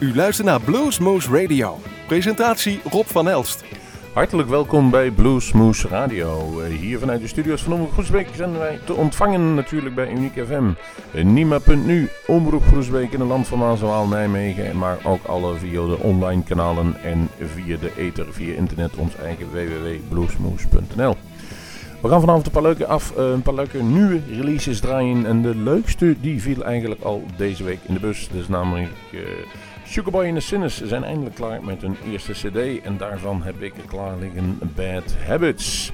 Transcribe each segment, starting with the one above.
U luistert naar Bluesmoose Radio. Presentatie Rob van Elst. Hartelijk welkom bij Bluesmoose Radio. Eh, hier vanuit de studio's van Omroep Groesbeek zijn wij te ontvangen natuurlijk bij Uniek FM. Eh, Nima.nu, Omroep Groesbeek in het land van Maaswaal, Nijmegen. Maar ook alle via de online kanalen en via de ether, via internet, ons eigen www.bluesmoose.nl. We gaan vanavond een paar leuke, af, eh, een paar leuke nieuwe releases draaien. En de leukste die viel eigenlijk al deze week in de bus. Is namelijk Sugarboy and the Sinners zijn eindelijk klaar met hun eerste cd. En daarvan heb ik klaar liggen Bad Habits.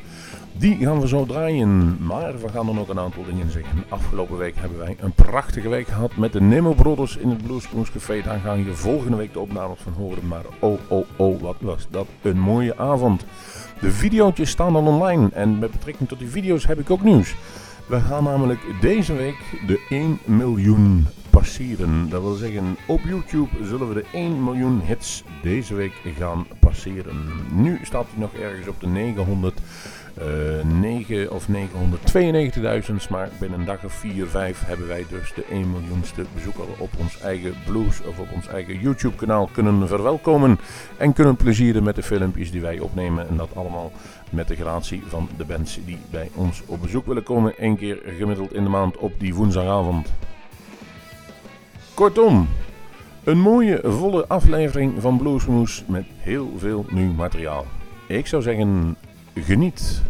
Die gaan we zo draaien. Maar we gaan er nog een aantal dingen zeggen. Afgelopen week hebben wij een prachtige week gehad met de Nemo Brothers in het Bluesmoose Café. Daar gaan je volgende week de opnames van horen. Maar oh oh oh, wat was dat een mooie avond. De video's staan al online en met betrekking tot die video's heb ik ook nieuws. We gaan namelijk deze week de 1 miljoen passeren. Dat wil zeggen, op YouTube zullen we de 1 miljoen hits deze week gaan passeren. Nu staat hij nog ergens op de 900. Uh, 9 of 992.000, maar binnen een dag of 4, 5 hebben wij dus de 1 miljoenste bezoeker op ons eigen blues of op ons eigen YouTube kanaal kunnen verwelkomen. En kunnen plezieren met de filmpjes die wij opnemen en dat allemaal met de gratie van de bands die bij ons op bezoek willen komen. Eén keer gemiddeld in de maand op die woensdagavond. Kortom, een mooie volle aflevering van Bluesmoes met heel veel nieuw materiaal. Ik zou zeggen, geniet.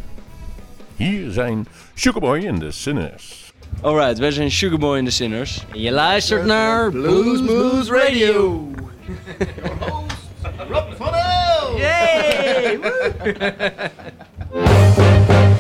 Hier zijn Sugarboy and the Sinners. Alright, wij zijn Sugarboy and the Sinners. En je luistert naar Bluesmoes Radio. Rob van! Yay!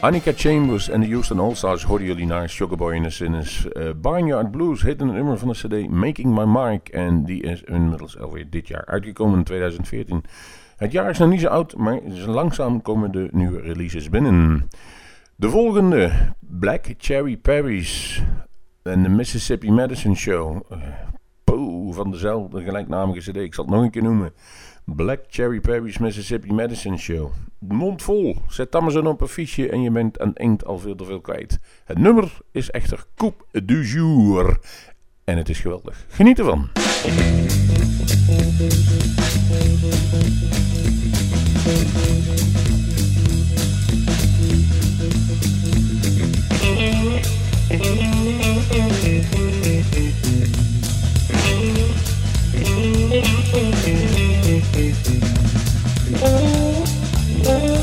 Annika Chambers en de Houston All-Stars hoorden jullie naar Sugarboy in de Sinners. Uh, Barnyard Blues heet een nummer van de cd Making My Mark. En die is inmiddels alweer dit jaar uitgekomen in 2014. Het jaar is nog niet zo oud, maar langzaam komen de nieuwe releases binnen. De volgende, Black Cherry Perry's en de Mississippi Medicine Show. Uh, van dezelfde gelijknamige cd, ik zal het nog een keer noemen. Black Cherry Perry's Mississippi Medicine Show. Mond vol. Zet zo op een fiche en je bent aan inkt al veel te veel kwijt. Het nummer is echter Coupe du Jour. En het is geweldig. Geniet ervan. Mm-hmm.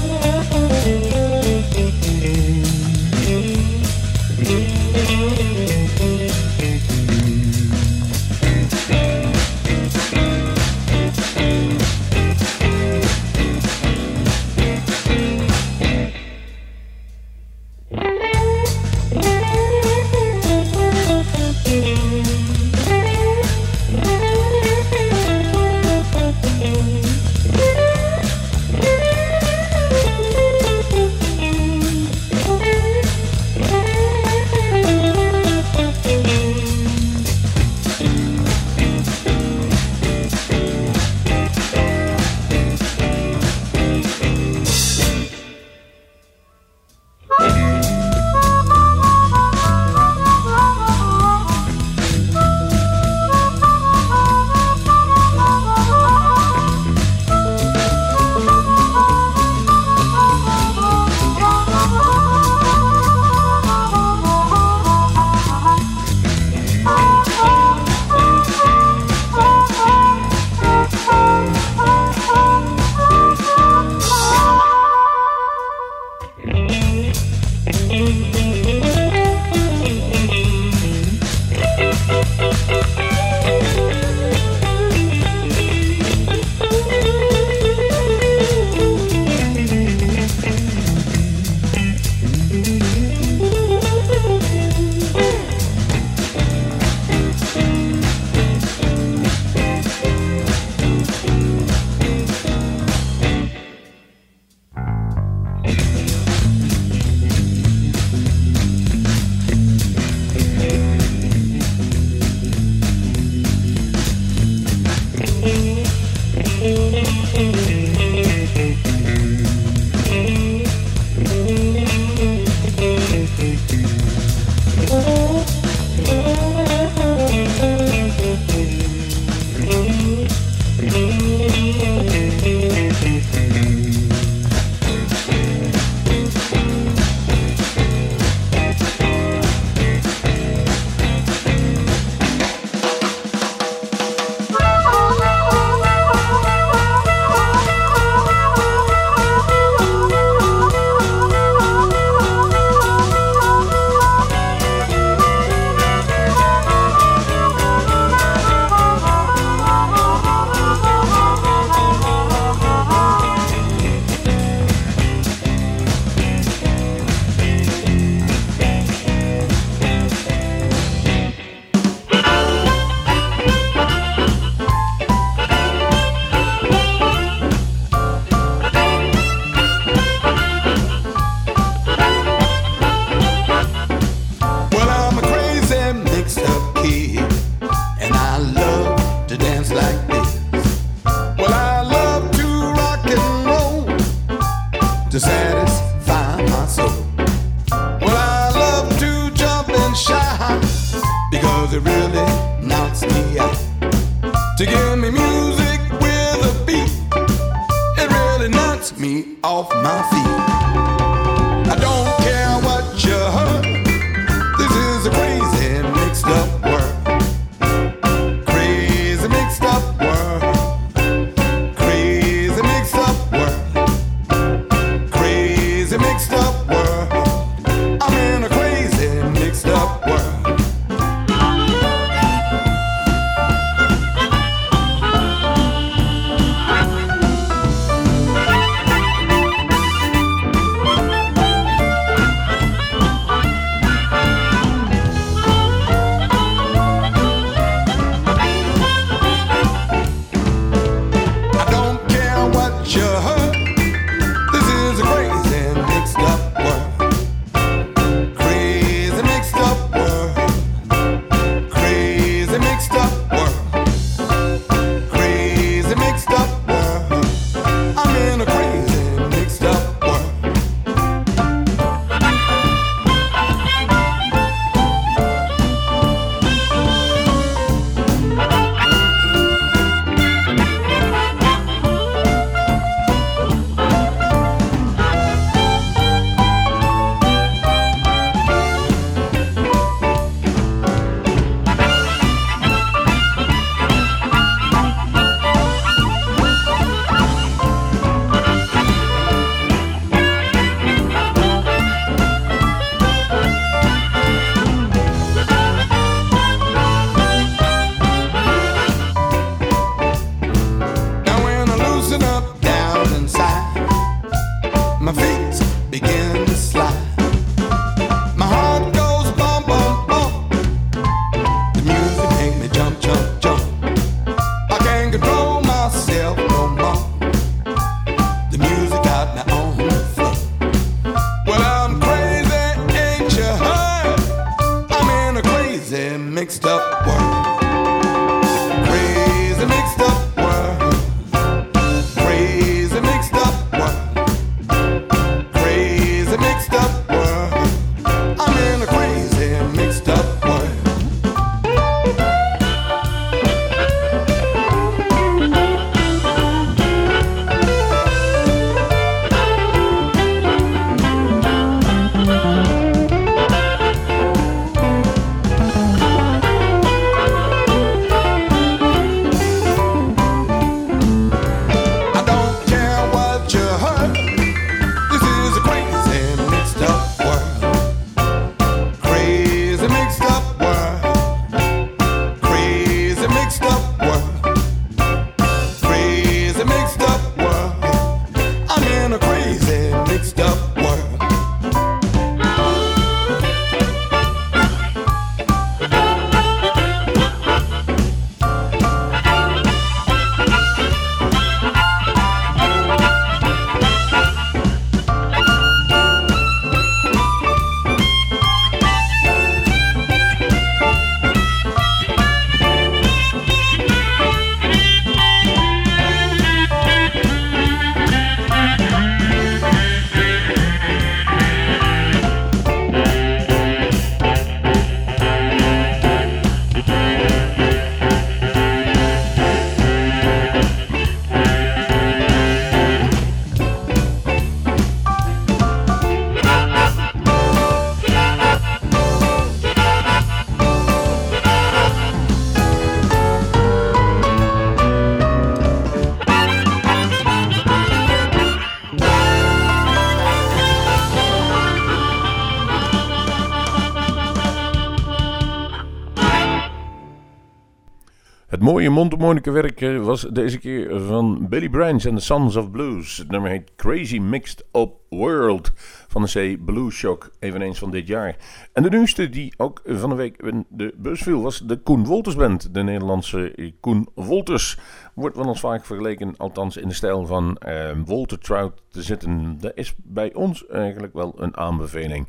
Mooie mondharmonica werk eh, was deze keer van Billy Branch en the Sons of Blues. Het nummer heet Crazy Mixed Up World van de C Blues Shock, eveneens van dit jaar. En de nieuwste die ook van de week in de bus viel was de Koen Wolters Band. De Nederlandse Koen Wolters wordt wel eens vaak vergeleken, althans in de stijl van eh, Walter Trout te zitten. Dat is bij ons eigenlijk wel een aanbeveling.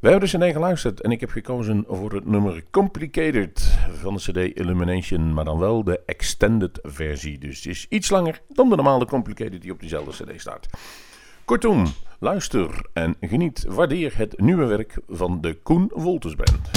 We hebben dus naar geluisterd en ik heb gekozen voor het nummer Complicated van de CD Illumination, maar dan wel de extended versie. Dus het is iets langer dan de normale Complicated die op diezelfde CD staat. Kortom, luister en geniet, waardeer het nieuwe werk van de Koen Wolters Band.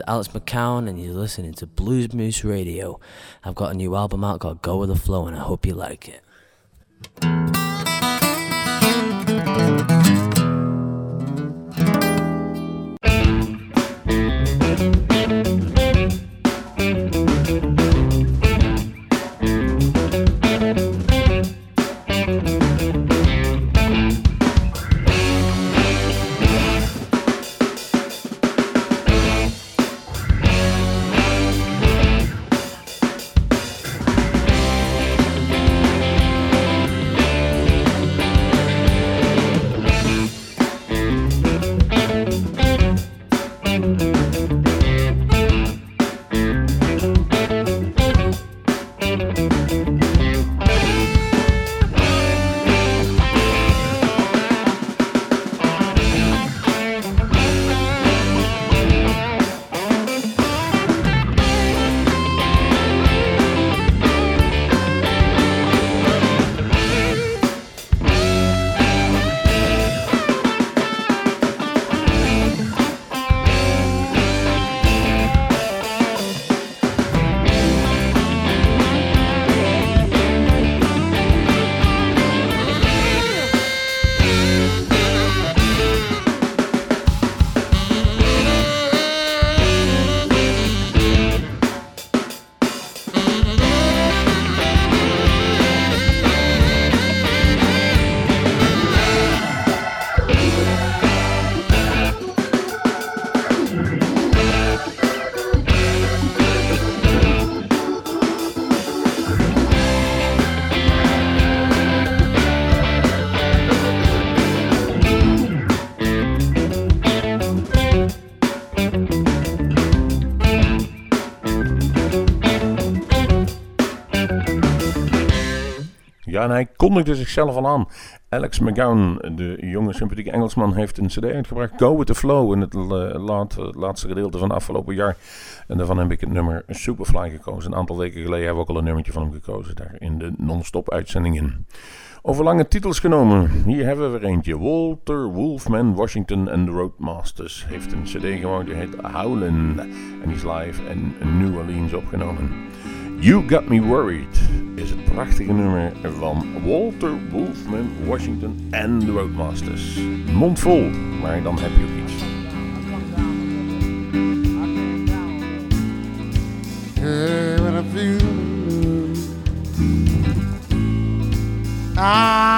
Is Alex McCown, and you're listening to Blues Moose Radio. I've got a new album out called Go With The Flow, and I hope you like it. Kondigde zichzelf al aan. Alex McGowan, de jonge sympathieke Engelsman, heeft een cd uitgebracht. Go With The Flow in het eh, laat, laatste gedeelte van afgelopen jaar. En daarvan heb ik het nummer Superfly gekozen. Een aantal weken geleden hebben we ook al een nummertje van hem gekozen. Daar in de non-stop uitzendingen. Over lange titels genomen. Hier hebben we er eentje. Walter Wolfman Washington and the Roadmasters heeft een cd gemaakt. Die heet Howlin'. En die is live in New Orleans opgenomen. You Got Me Worried is het prachtige nummer van Walter Wolfman Washington and the Roadmasters. Mondvol, maar dan heb je ook iets. I'm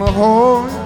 on a horse.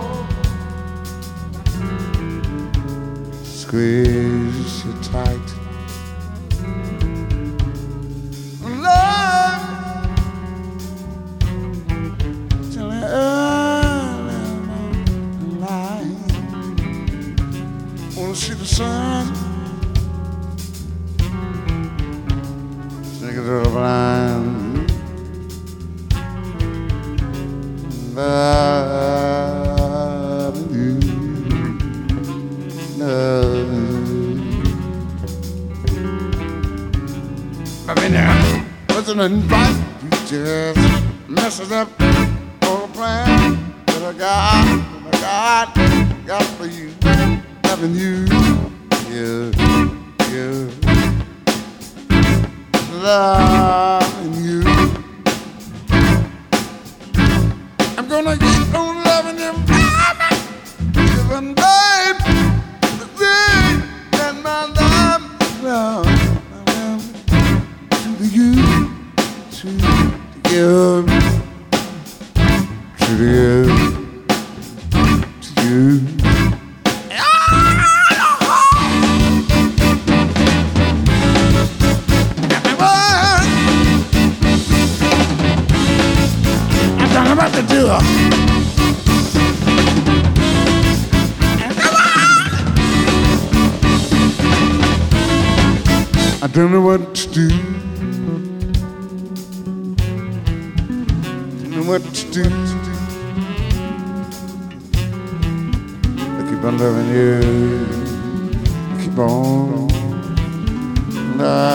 Uh,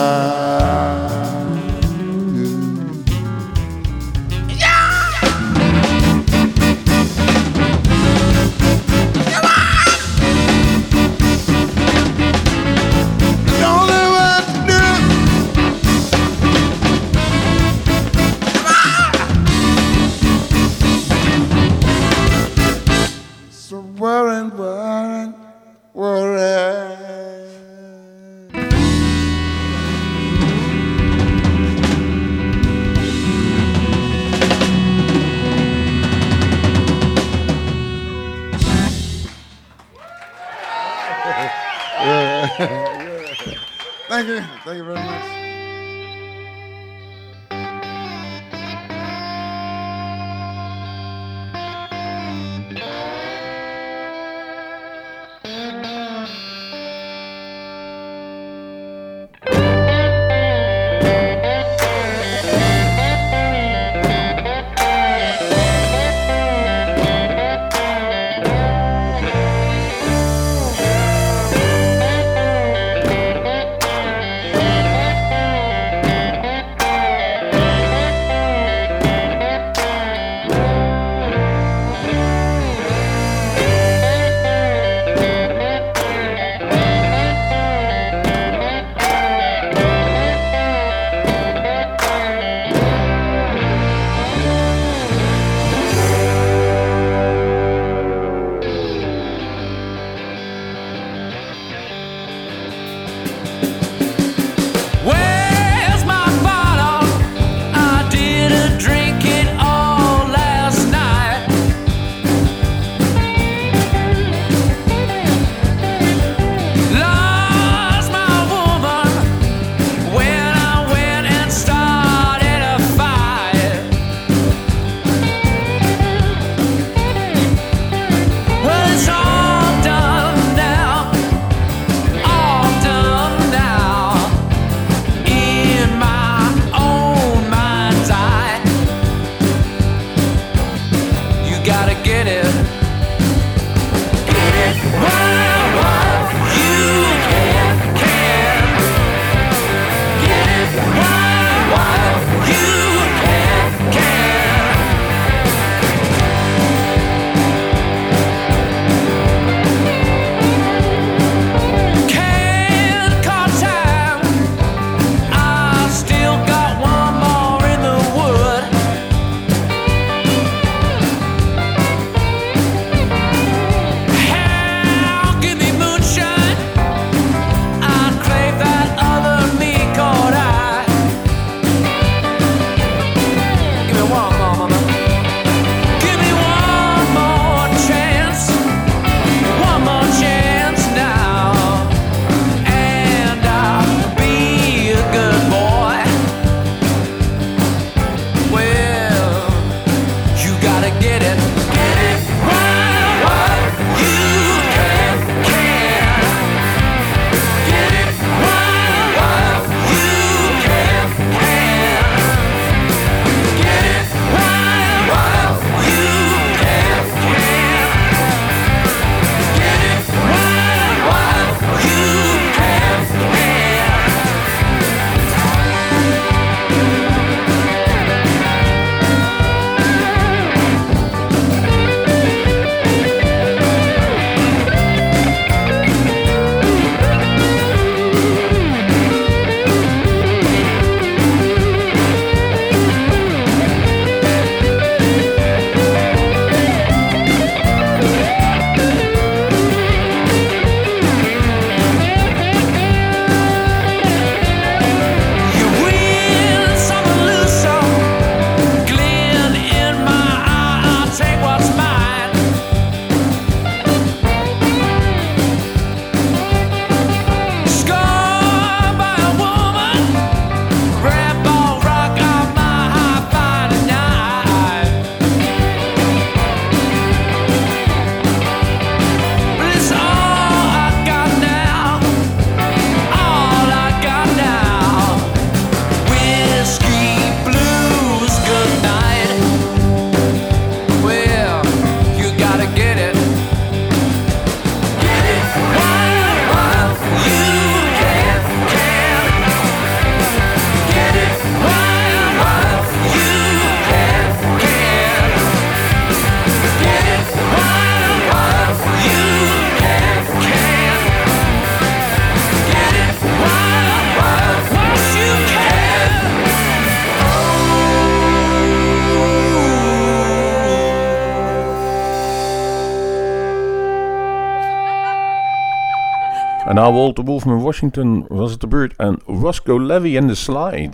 Nou Walter Wolfman Washington was het de beurt aan Roscoe Levy en The Slide.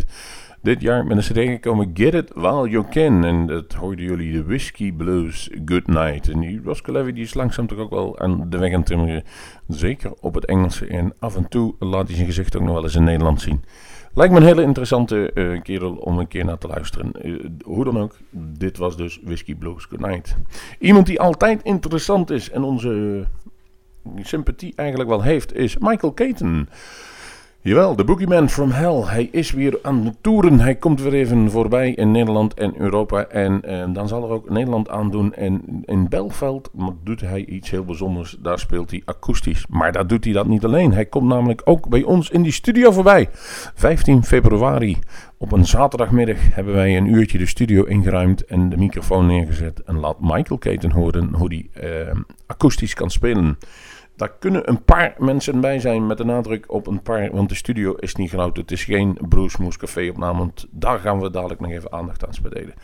Dit jaar met een cd gekomen Get It While You Can. En dat hoorden jullie de Whiskey Blues Good Night. En die Roscoe Levy die is langzaam toch ook wel aan de weg aan het timmeren. Zeker op het Engelse. En af en toe laat hij zijn gezicht ook nog wel eens in Nederland zien. Lijkt me een hele interessante eh, kerel om een keer naar te luisteren. Eh, hoe dan ook, dit was dus Whiskey Blues Good Night. Iemand die altijd interessant is en onze sympathie eigenlijk wel heeft, is Michael Caton. Jawel, de Boogeyman from Hell. Hij is weer aan de toeren. Hij komt weer even voorbij in Nederland en Europa. En, en dan zal er ook Nederland aandoen. En in Belveld doet hij iets heel bijzonders. Daar speelt hij akoestisch. Maar daar doet hij dat niet alleen. Hij komt namelijk ook bij ons in die studio voorbij. 15 februari op een zaterdagmiddag hebben wij een uurtje de studio ingeruimd en de microfoon neergezet. En laat Michael Caton horen hoe hij eh, akoestisch kan spelen. Daar kunnen een paar mensen bij zijn met de nadruk op een paar, want de studio is niet groot. Het is geen Broesmoes Café opname, want daar gaan we dadelijk nog even aandacht aan spenderen.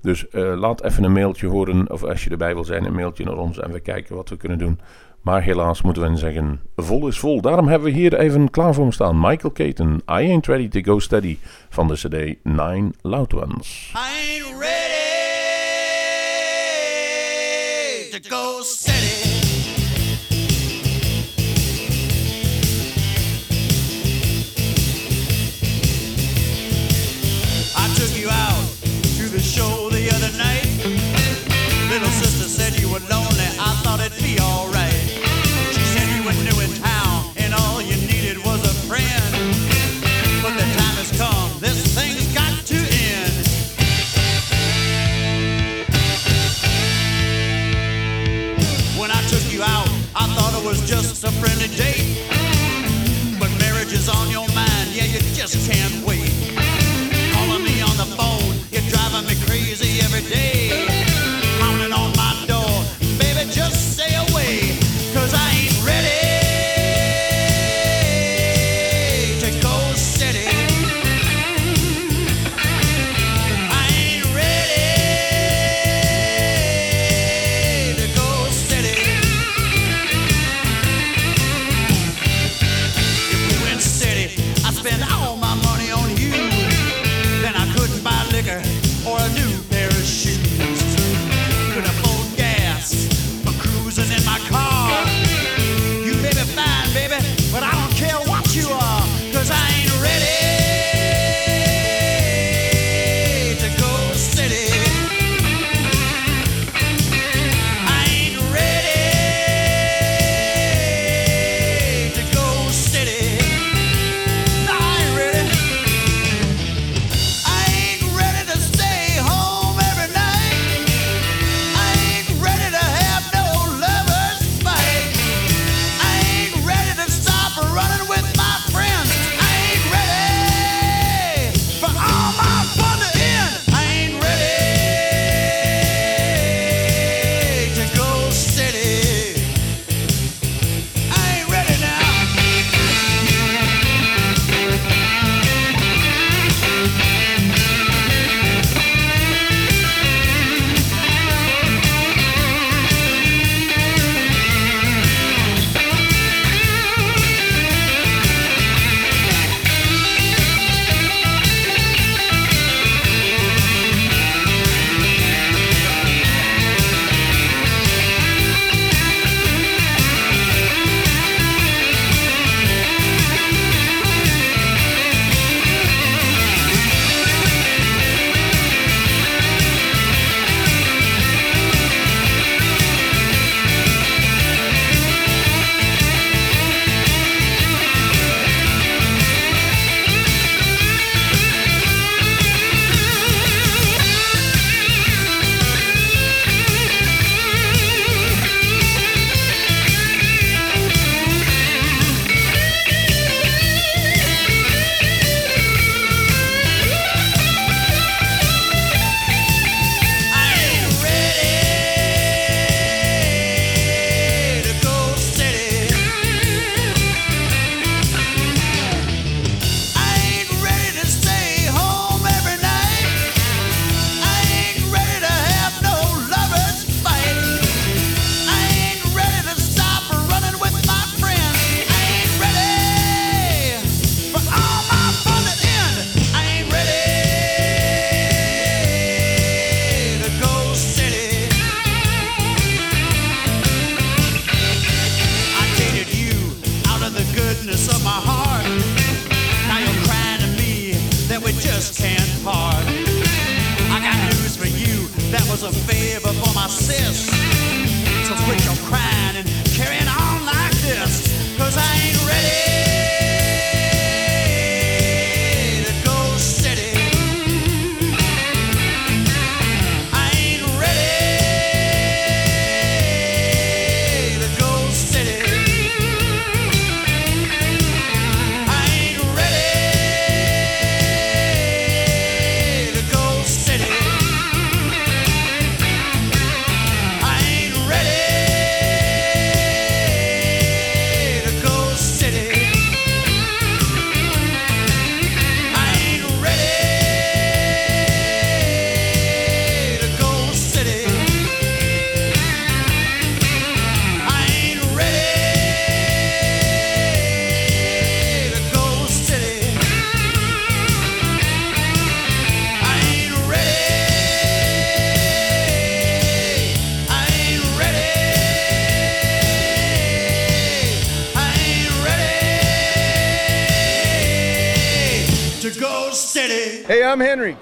Dus eh, laat even een mailtje horen, of als je erbij wil zijn, een mailtje naar ons en we kijken wat we kunnen doen. Maar helaas moeten we zeggen, vol is vol. Daarom hebben we hier even klaar voor hem staan. Michael Caton, I Ain't Ready To Go Steady van de cd Nine Loud Ones. I ain't ready to go steady. Lonely. I thought it'd be alright. She said you were new in town and all you needed was a friend. But the time has come. This thing's got to end. When I took you out, I thought it was just a friendly date. But marriage is on your mind, yeah, you just can't wait. Calling me on the phone, you're driving me crazy every day. Just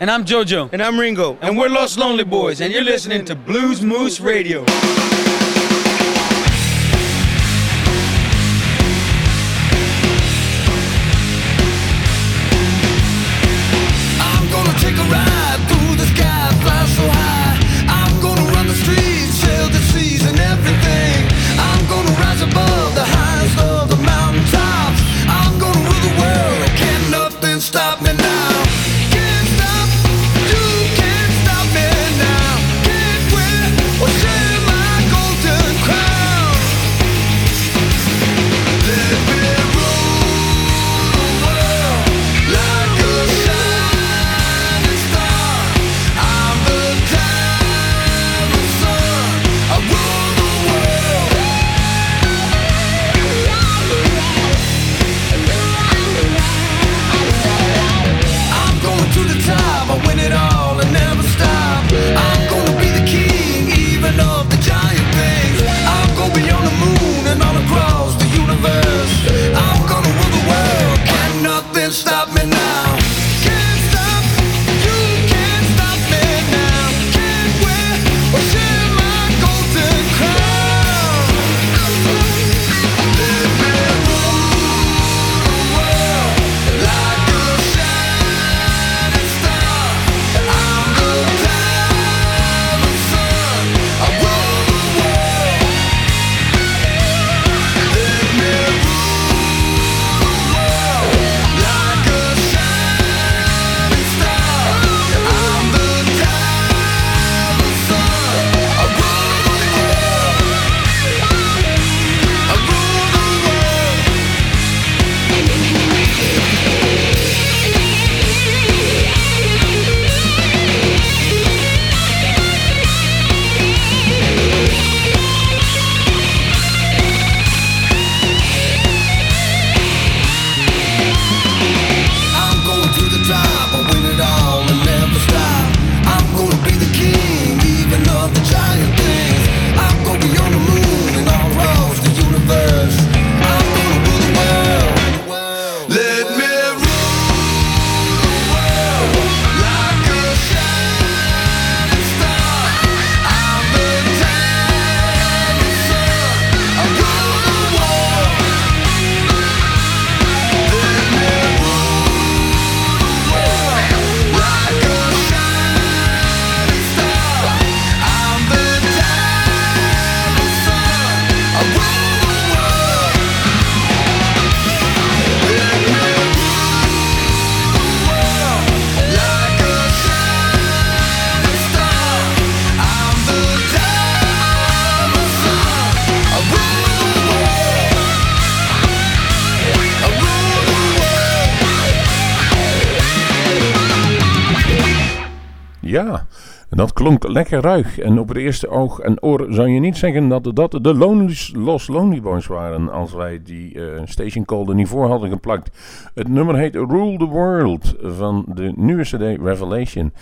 And I'm JoJo. And I'm Ringo. And we're Lost Lonely Boys, and you're listening to Blues Moose Radio. Klonk lekker ruig. En op het eerste oog en oor zou je niet zeggen dat dat de Los Lonely Boys waren. Als wij die eh, station call er niet voor hadden geplakt. Het nummer heet Rule the World van de nieuwe CD Revelation.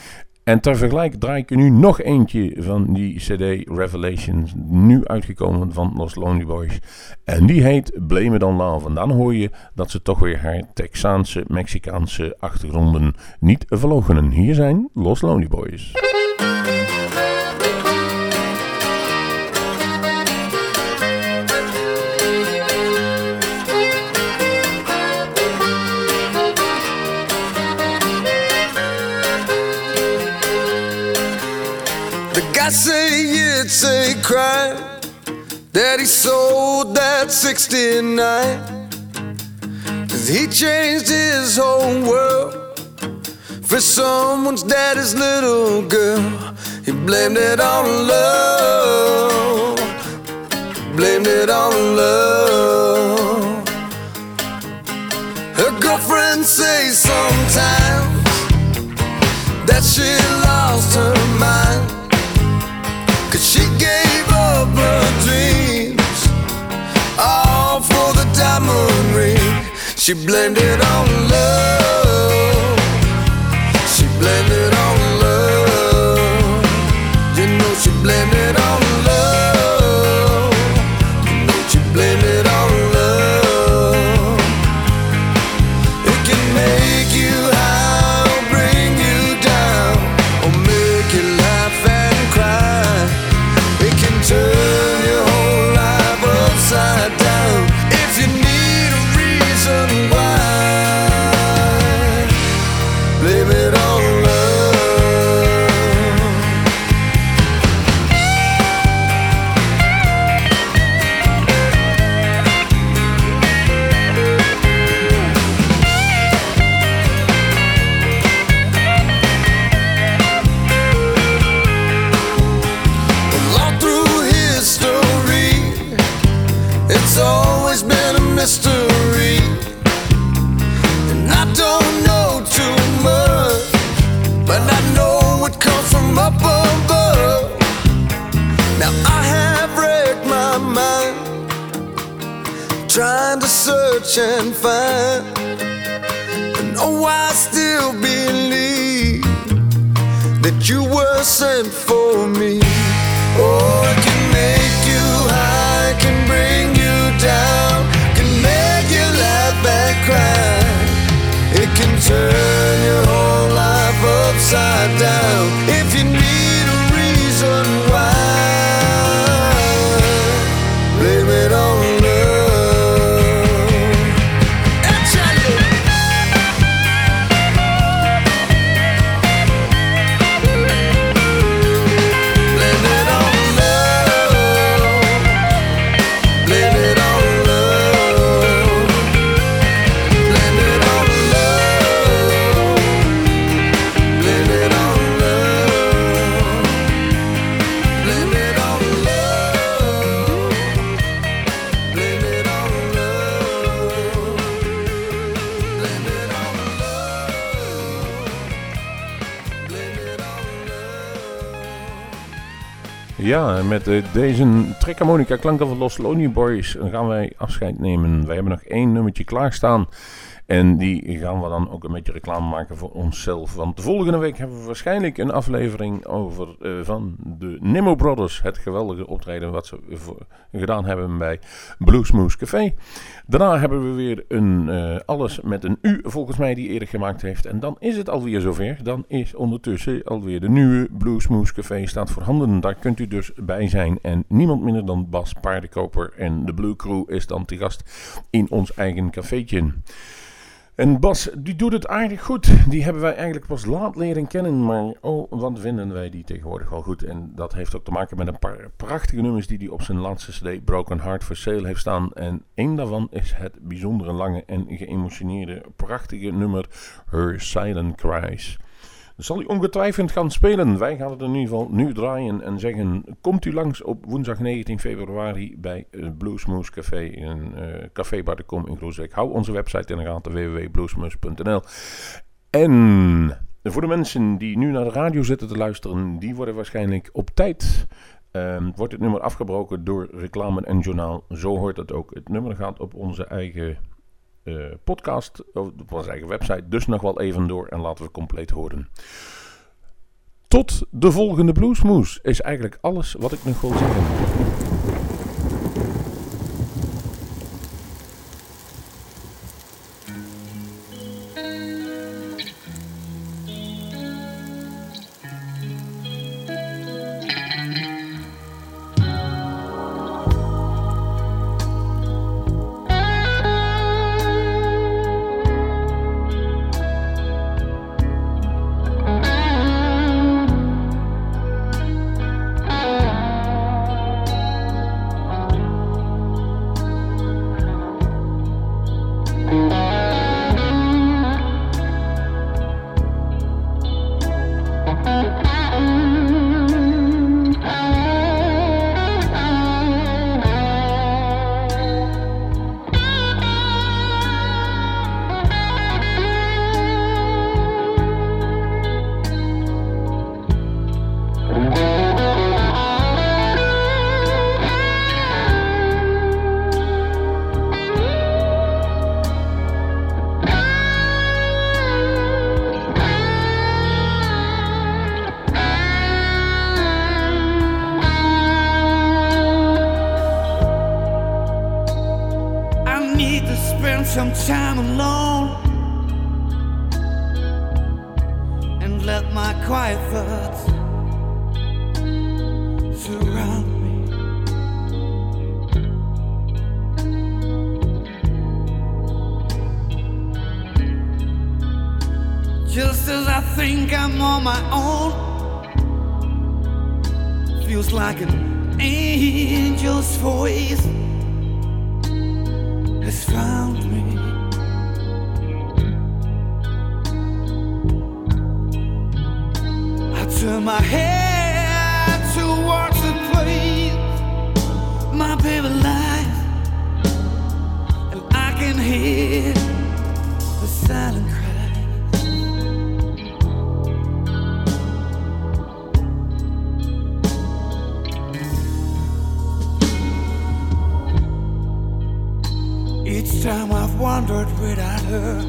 En ter vergelijk draai ik er nu nog eentje van die CD Revelations. Nu uitgekomen van Los Lonely Boys. En die heet Blame It On Love. En dan hoor je dat ze toch weer haar Texaanse, Mexicaanse achtergronden niet verloochenen. Hier zijn Los Lonely Boys. The guy say it's a crime that he sold that 69. Cause he changed his whole world for someone's daddy's little girl. He blamed it on love, blamed it on love. Her girlfriend says sometimes that she lost her mind. Cause she gave up her dreams all for the diamond ring. She blamed it on love. Search and find. And oh, I still believe that you were sent for me. Oh, it can make you high, can bring you down, Met eh, deze trekharmonica klanken van Los Lonely Boys gaan wij afscheid nemen. Wij hebben nog één nummertje klaarstaan. En die gaan we dan ook een beetje reclame maken voor onszelf. Want de volgende week hebben we waarschijnlijk een aflevering over eh, van de Nemo Brothers. Het geweldige optreden wat ze gedaan hebben bij Bluesmoose Café. Daarna hebben we weer een eh, alles met een U volgens mij die eerder gemaakt heeft. En dan is het alweer zover. Dan is ondertussen alweer de nieuwe Bluesmoose Café staat voorhanden. Daar kunt u dus bij zijn. En niemand minder dan Bas Paardenkoper en de Blue Crew is dan te gast in ons eigen cafeetje. En Bas, die doet het aardig goed. Die hebben wij eigenlijk pas laat leren kennen. Maar oh, wat vinden wij die tegenwoordig al goed. En dat heeft ook te maken met een paar prachtige nummers die hij op zijn laatste CD Broken Heart for Sale heeft staan. En één daarvan is het bijzondere lange en geëmotioneerde prachtige nummer Her Silent Cries. Zal hij ongetwijfeld gaan spelen. Wij gaan het in ieder geval nu draaien en zeggen: Komt u langs op woensdag 19 februari bij eh, Bluesmoose Café in Bar de Kom in Groesbeek. Hou onze website in de gaten www.bluesmoose.nl. En voor de mensen die nu naar de radio zitten te luisteren, die worden waarschijnlijk op tijd. ehm, wordt het nummer afgebroken door reclame en journaal. Zo hoort het ook. Het nummer gaat op onze eigen podcast, op onze eigen website, dus nog wel even door en laten we compleet horen. Tot de volgende Bluesmoes is eigenlijk alles wat ik nog wil zeggen. Just as I think I'm on my own, feels like an angel's voice has found me. I turn my head towards the place my baby lies, and I can hear the silence. Wandered without her,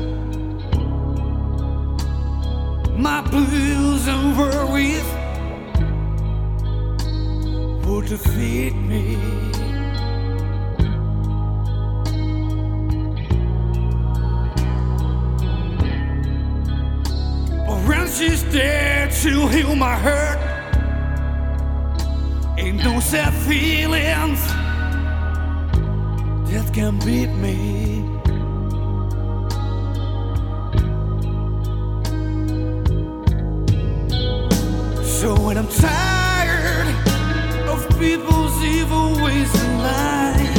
my blues and worries would defeat me. But when she's there to heal my hurt, ain't no sad feelings that can beat me. So when I'm tired of people's evil ways and lies,